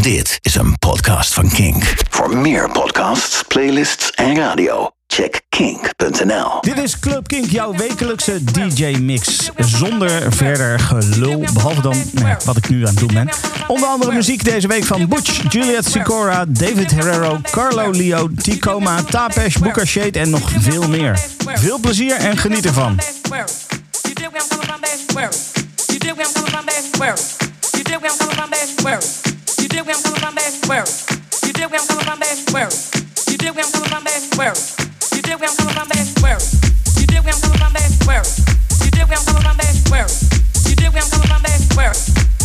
Dit is een podcast van Kink. Voor meer podcasts, playlists en radio, check kink.nl. Dit is Club Kink, jouw wekelijkse DJ-mix. Zonder verder gelul, behalve dan nou wat ik nu aan het doen ben. Onder andere muziek deze week van Butch, Juliet Sicora, David Herrero, Carlo Leo, Ticoma, Tapesh, Bukashade en nog veel meer. Veel plezier en geniet ervan. dig where I'm coming from, baby? Where? You dig where I'm coming from, baby? Where? You dig where I'm coming from, baby? Where? You dig where I'm coming from, baby? Where? You dig where I'm coming from, baby? Where? You dig where I'm coming from, baby? Where?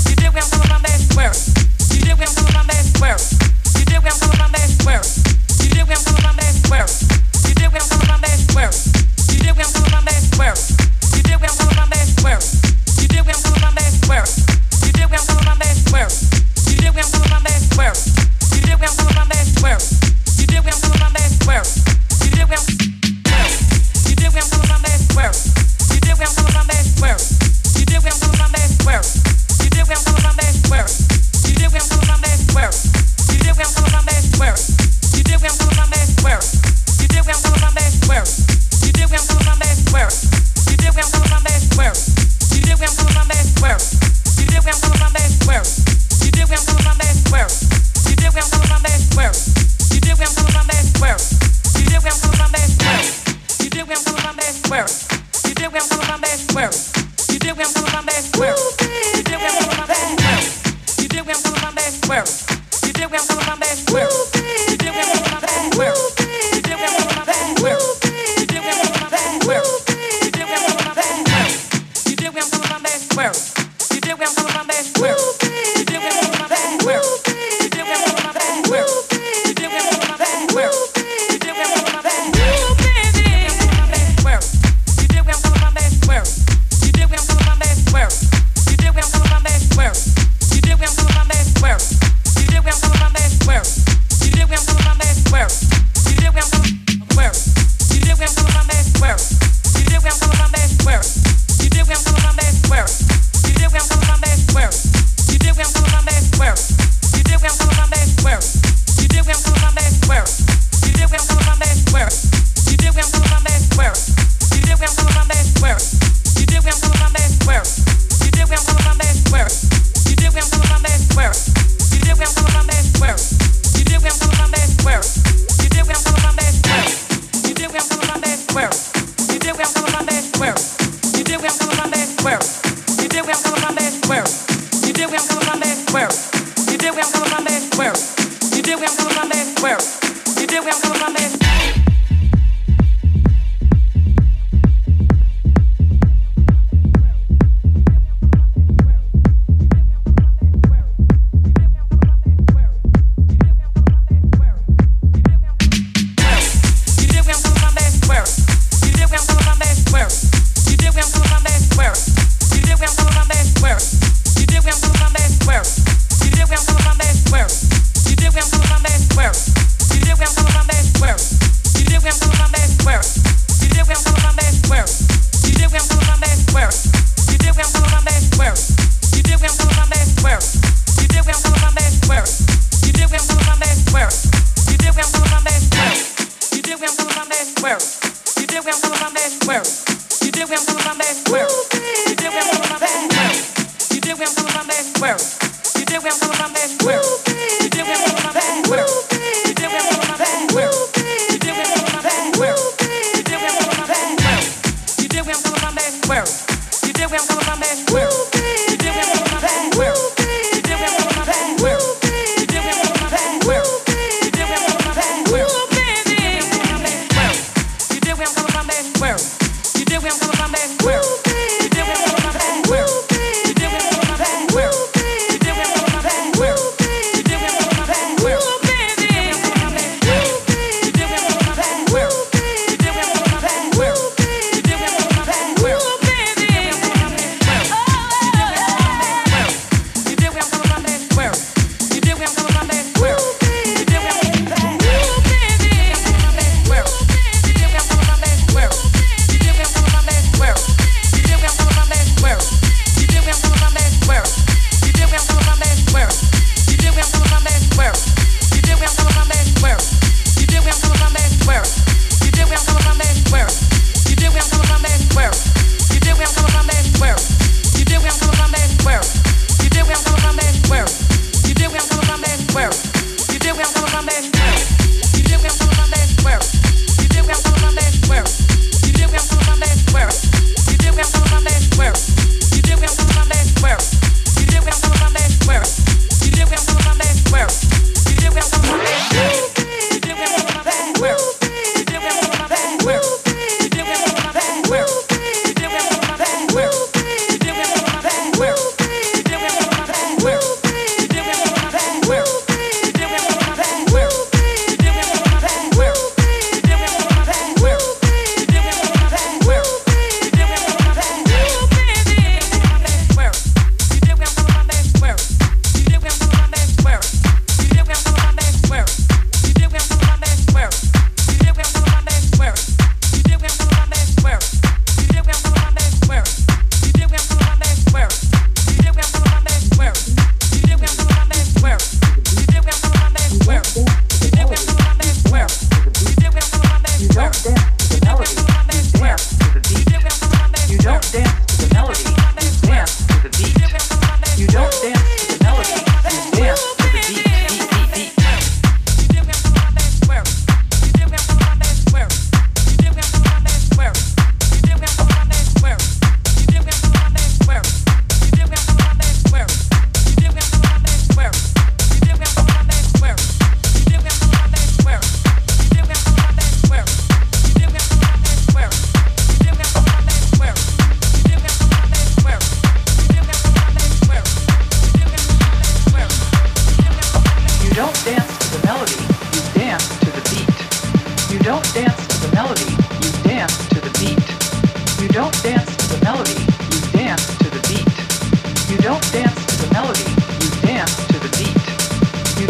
You dig where I'm coming from, baby? Where? You dig where I'm coming from, baby? Where? You dig where I'm coming from, baby? Where? You dig where I'm coming from, baby? Where? You? Where? Where? Where You did where I'm coming from, baby? Aquarius. You where I'm coming from, baby? You dig where I'm coming from, baby? Where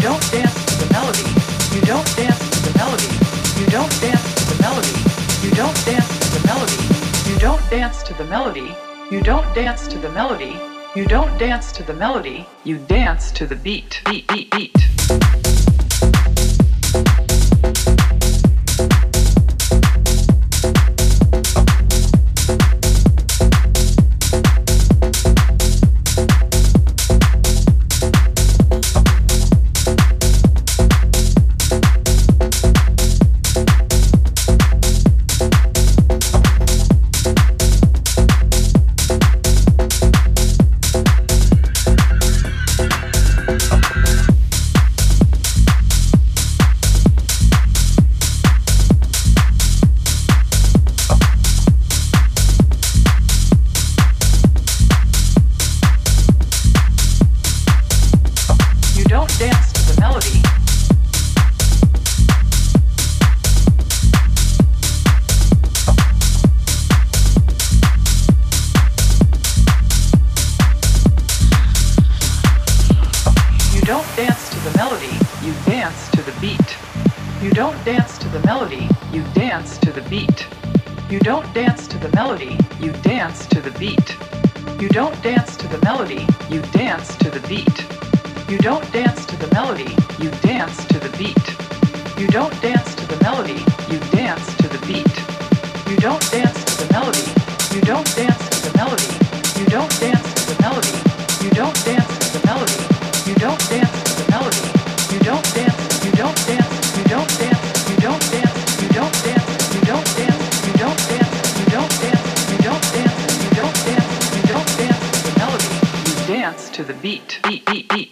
don't dance to the melody. You don't dance to the melody. You don't dance to the melody. You don't dance to the melody. You don't dance to the melody. You don't dance to the melody. You don't dance to the melody. You dance to the beat. Beat. Beat. Beat. to the beat. beat, beat, beat.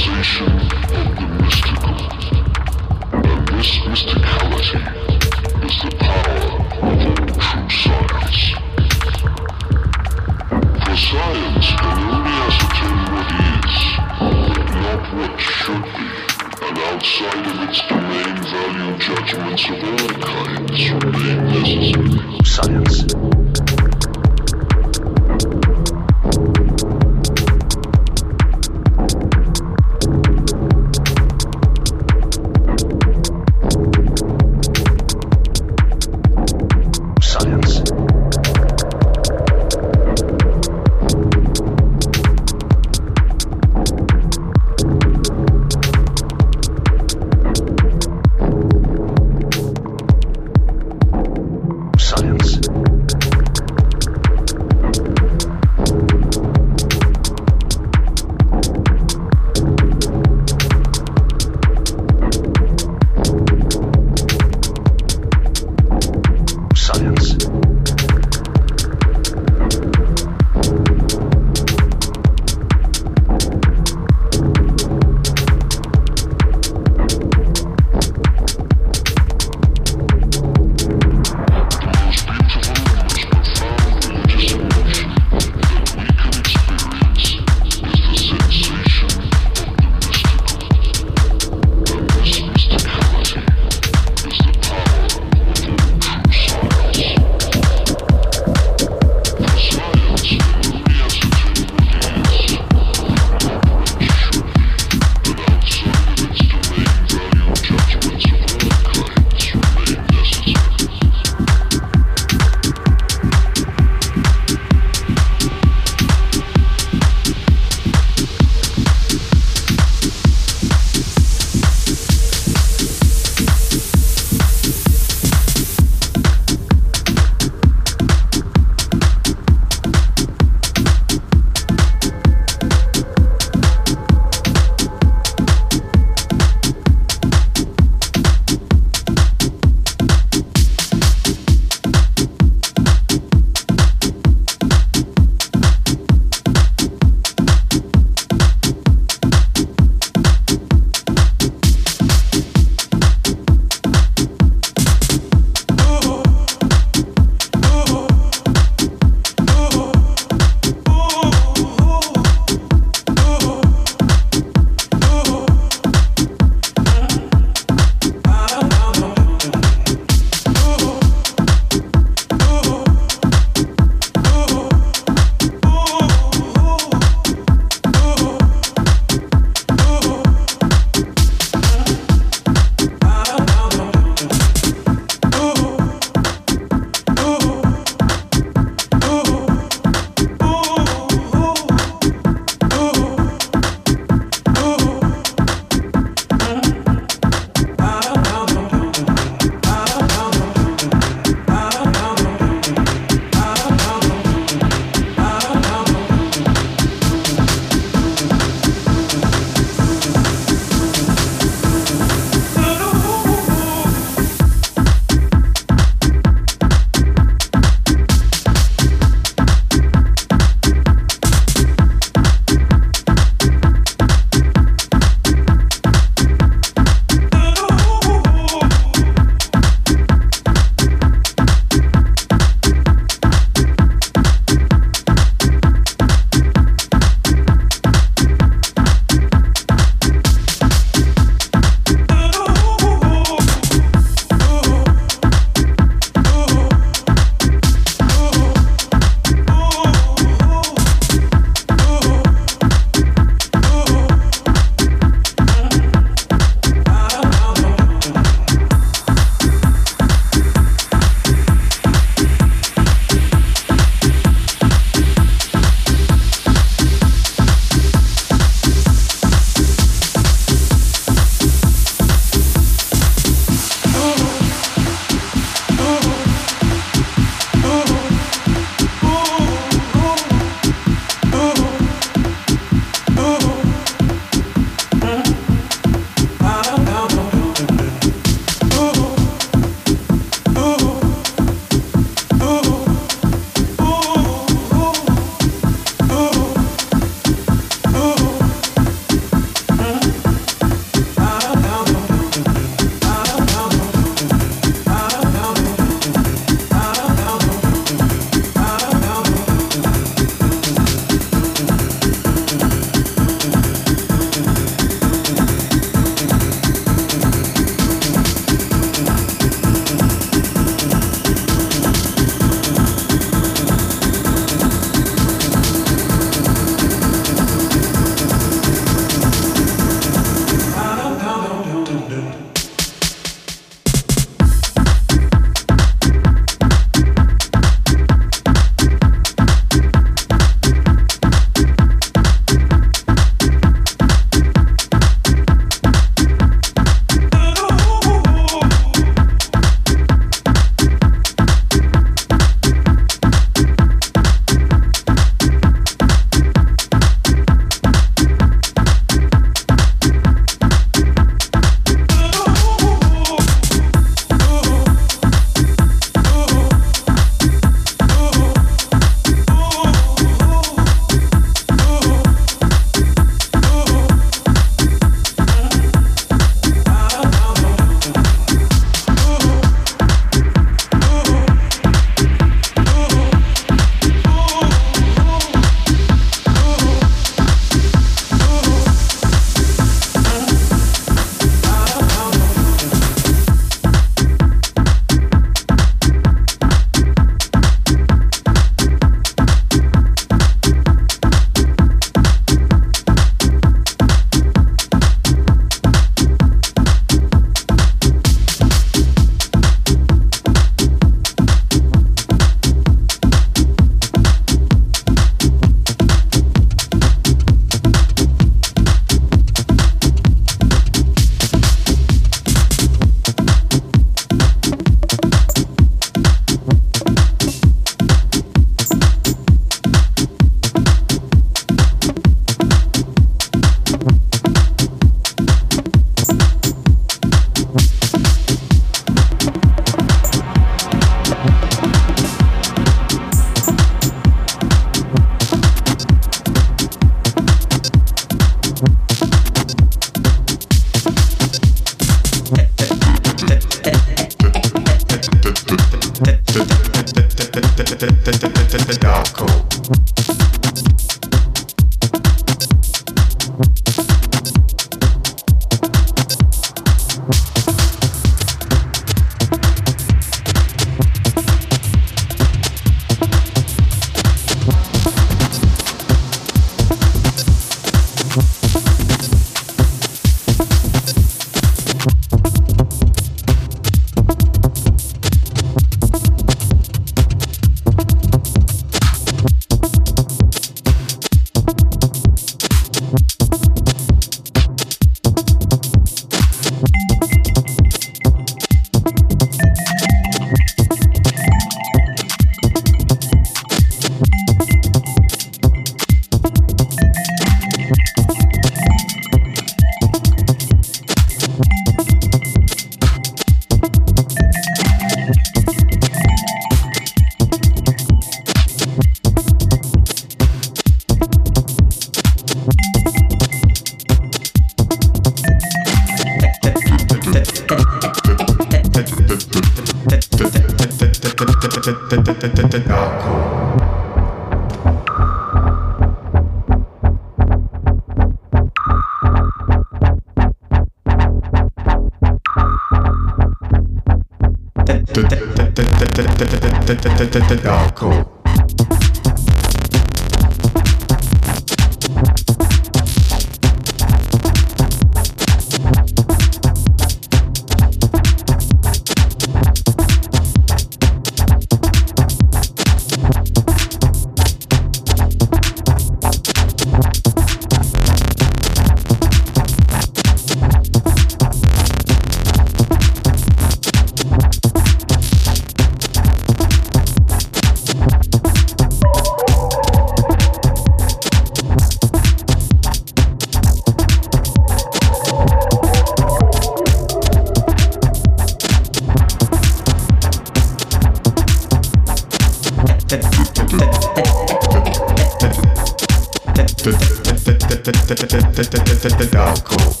Darko.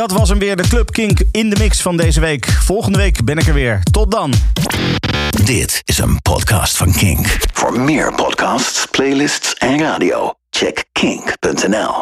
Dat was hem weer, de Club Kink in de mix van deze week. Volgende week ben ik er weer. Tot dan. Dit is een podcast van Kink. Voor meer podcasts, playlists en radio, check kink.nl.